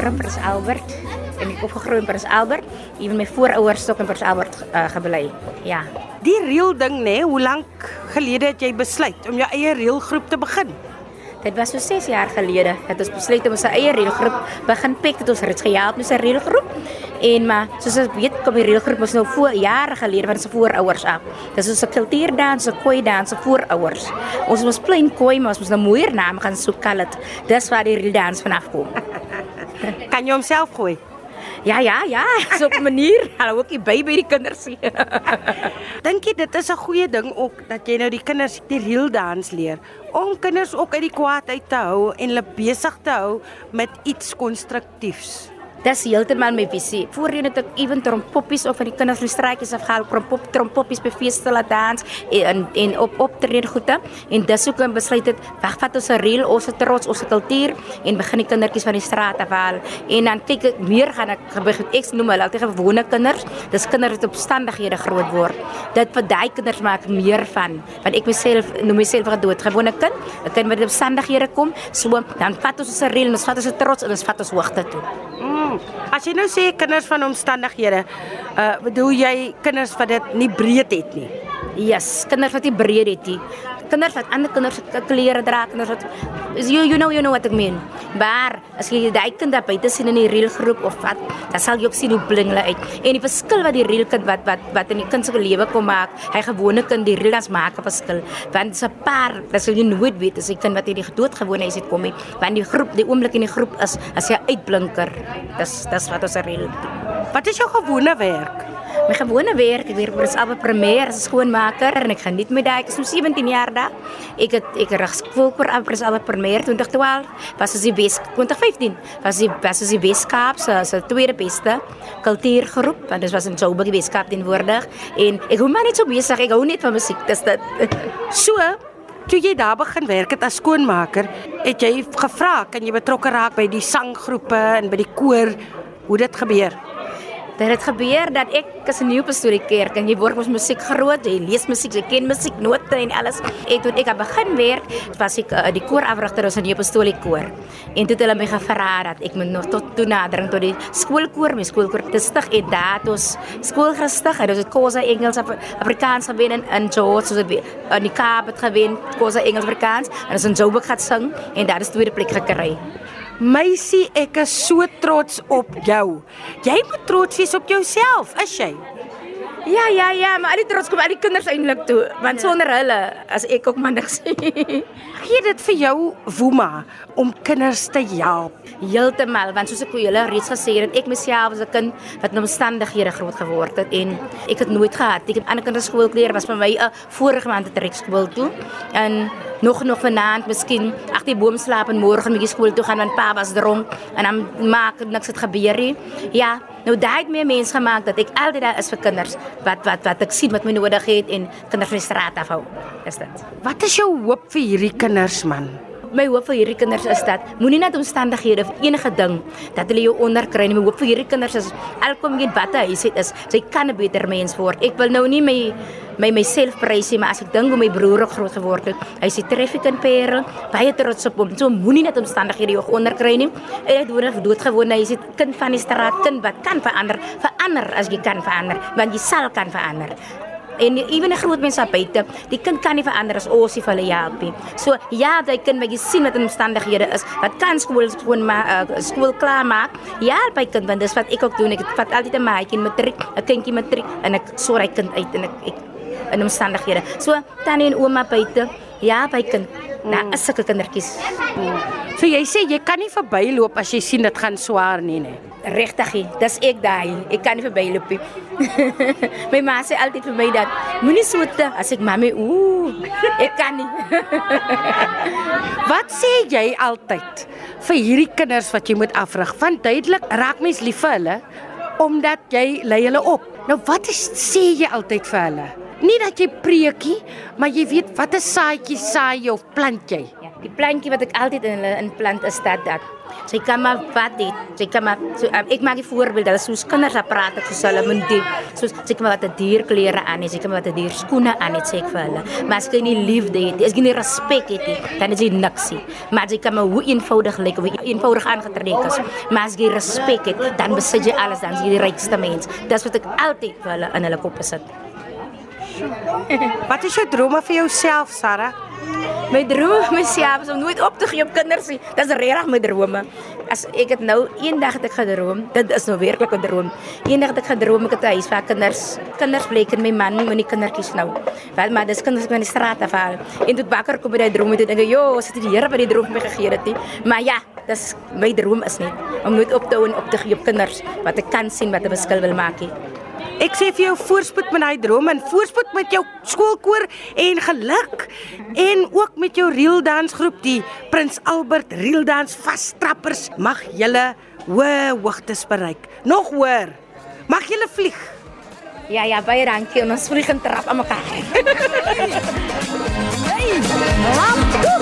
gebore in Prins Albert en ek opgegroei in Prins Albert. Ewen my voorouers het ook in Prins Albert uh, gebly. Ja. Die reël ding nê, nee, hoe lank gelede het jy besluit om jou eie reëlgroep te begin? Dit was so 6 jaar gelede het ons besluit om ons eie reëlgroep begin pek het ons reeds gehelp met 'n reëlgroep. En maar soos ons weet kom die reëlgroep ons nou voor jare gelede van ons voorouers af. Dis ons kultuurdans, 'n koi dans, 'n voorouers. Ons was plain koi, maar ons moes nou mooier name gaan soek kal dit. Dis waar die reëldans vanaf kom. kan jy homself gooi? Ja ja ja, so 'n manier. Hulle ook die by by die kinders sien. Dink jy dit is 'n goeie ding ook dat jy nou die kinders die real dans leer om kinders ook uit die kwaad uit te hou en hulle besig te hou met iets konstruktiefs? Dis heeltemal my visie. Voorheen het ek ewen trompoppies of van die kinders die straatjies afgehaal, trompop trompoppies by feeste laat dans en en op optrede goede en dis hoe kom besluit het wegvat ons 'n reël ons trots ons kultuur en begin die kindertjies van die straat afhaal en dan kyk ek meer gaan ek begin ek noem hulle altyd gewone kinders. Dis kinders wat op standighede groot word. Dit vir daai kinders maak meer van want ek myself noem myself 'n doodgewone kind. 'n Kind wat op standighede kom, so dan vat ons 'n reël en ons vat ons trots en ons vat ons hoogte toe. As jy nou sê kinders van omstandighede, uh bedoel jy kinders wat dit nie breed het nie. Yes, kinders wat nie breed het nie kinders se klere dra, kinders wat you you know you know what I mean. Maar as jy daai kind daar buite sien in die reël groep of wat, dan sal jy ook sien hoe bling hulle uit. En die verskil wat die reël kind wat wat wat in die kind se lewe kom maak, hy gewone kind die reël as maak 'n verskil. Want 'n paar, dis jy nooit weet as 'n kind wat hierdie doodgewone is het kom nie, want die groep, die oomblik in die groep is as jy uitblinker. Dis dis wat ons reël. Wat is jou gewone werk? My gewone werk, ek werk as albei premier as skoonmaker en ek geniet my daai. Ek is nou 17 jaar daar. Ek het ek rig skoolkoor af as albei premier 2012, was as die Wes 2015, was die was as die Weskaap se se tweede beste kultuurgroep want dit was in Joburg die Weskaap teenwoordig en ek hou maar net so besig. Ek hou net van musiek. Dis dit. so Toe jy daar begin werk het as skoonmaker, het jy gevra kan jy betrokke raak by die sanggroepe en by die koor hoe dit gebeur? Dit het gebeur dat ek as 'n nuwe pastoor kerk en jy word mos musiek groot, jy lees musiek, jy ken musiek note en alles. En toe ek het begin werk, was ek uh, die koorafrigter ons in die pastorie koor. En toe het hulle my gevra dat ek moet nog tot toe nadering tot die skoolkoor, my skoolkoor te stig en dat ons skool gestig het. Ons het Kosa Engels Afrikaans gewen in, in George, soos dit in die Kaap het gewen, Kosa Engels Afrikaans en ons in Joburg gaan sing en daar is tweede plek gekry. Meisie, ek is so trots op jou. Jy moet trots wees op jouself, is jy? Ja, ja, ja, maar al die trots kom al die kinders eintlik toe, want sonder hulle as ek ook maar niks. Gee dit vir jou woema om kinders te help. Heeltemal, want soos ek vir julle reeds gesê het, ek myself as 'n kind wat in omstandighede groot geword het en ek het nooit gehad. Ek het ander kinders skoolklere was vir my 'n vorige maand te trek skool toe. En nog nog vanaand miskien ag die boom slaap en môre met die skool toe gaan want pa was dronk en dan maak niks het gebeur nie. Ja, nou daai het my mens gemaak dat ek altyd daar is vir kinders wat wat wat ek sien wat my nodig het en kinders van die straat afhou. Is dit. Wat is jou hoop vir hierdie kinders man? My hoop vir hierdie kinders is dat moenie net omstandighede of enige ding dat hulle jou onderkry nie. My hoop vir hierdie kinders is elkom weet wat hy sê is sy kan 'n beter mens word. Ek wil nou nie my my myself prys nie, maar as ek dink hoe my broer groot geword het, hy sê traffic in Parel, baie trots op hom. So moenie net omstandighede jou onderkry nie. Hy het dood doodgewoon, hy sê kind van die straat, kind wat kan verander, verander as jy kan verander, want jy sal kan verander en ewen 'n groot mens buite, die kind kan nie verander as ons nie vir hulle help nie. So ja, daai kind wat jy sien wat in omstandighede is, wat kan skool skoon maar uh, skool klaar maak. Ja, by kind want dis wat ek ook doen. Ek vat altyd 'n maatjie in matriek, 'n kindjie matriek en ek sorg hy kind uit en ek, ek in omstandighede. So tannie en ouma buite, ja, by kind. Nou, mm. is sulke kindertjies. Mm. So jy sê jy kan nie verbyloop as jy sien dit gaan swaar nie, nee. Regtig, dis ek daai. Ek kan nie verbyloop nie. my ma sê altyd vir my dat moenie so te as ek mami, ooh, ek kan nie. wat sê jy altyd vir hierdie kinders wat jy moet afrig? Want duidelik raak mens lief vir hulle omdat jy lei hulle op. Nou wat is, sê jy altyd vir hulle? Nie dat jy preekie, maar jy weet watter saadjie saai jy of plant jy. Ja, die plantjie wat ek altyd in hulle in plant is dat dat sy kan maar wat dit, sy kan maar so um, ek maak 'n voorbeeld, hulle soos kinders wat praat ek soos hulle moet doen. Soos sy kan maar wat 'n dierklere aan, sy kan maar wat 'n dier skoene aan het sê ek vir hulle. Maar as jy nie liefde het, as jy nie respek het nie, dan is jy niks nie. Maar jy kan maar hoe eenvoudig lyk of hoe eenvoudig aangetrek is. Maar as jy respek het, dan besit jy alles, dan is jy die rykste mens. Dis wat ek altyd vir hulle in hulle koppe sit. Wat is jou drome vir jouself, Sarah? My droom myself is om nooit op te gee op kinders nie. Dis regtig my drome. As ek het nou eendag het ek gedroom, dit is nou werklik 'n droom. Eendag het ek gedroom ek het 'n huis vir kinders. Kinders bly ek en my man met die kindertjies nou. Wel maar dis kinders wat in die straat afhaal. En toe wakker kom by daai droom en dink ek, "Jo, as dit die Here wat die droom vir my gegee het nie." Maar ja, dis my droom is net om nooit op te hou en op te gee op kinders wat ek kan sien wat 'n verskil wil maak. Nie. Ek sê vir jou voorspoed met daai drome en voorspoed met jou skoolkoor en geluk en ook met jou reel dansgroep die Prins Albert reel dans vastrappers mag julle hoë hoogtes bereik. Nog hoër. Mag julle vlieg. Ja ja, baie dankie. Ons vlieg en trap aan mekaar. hey,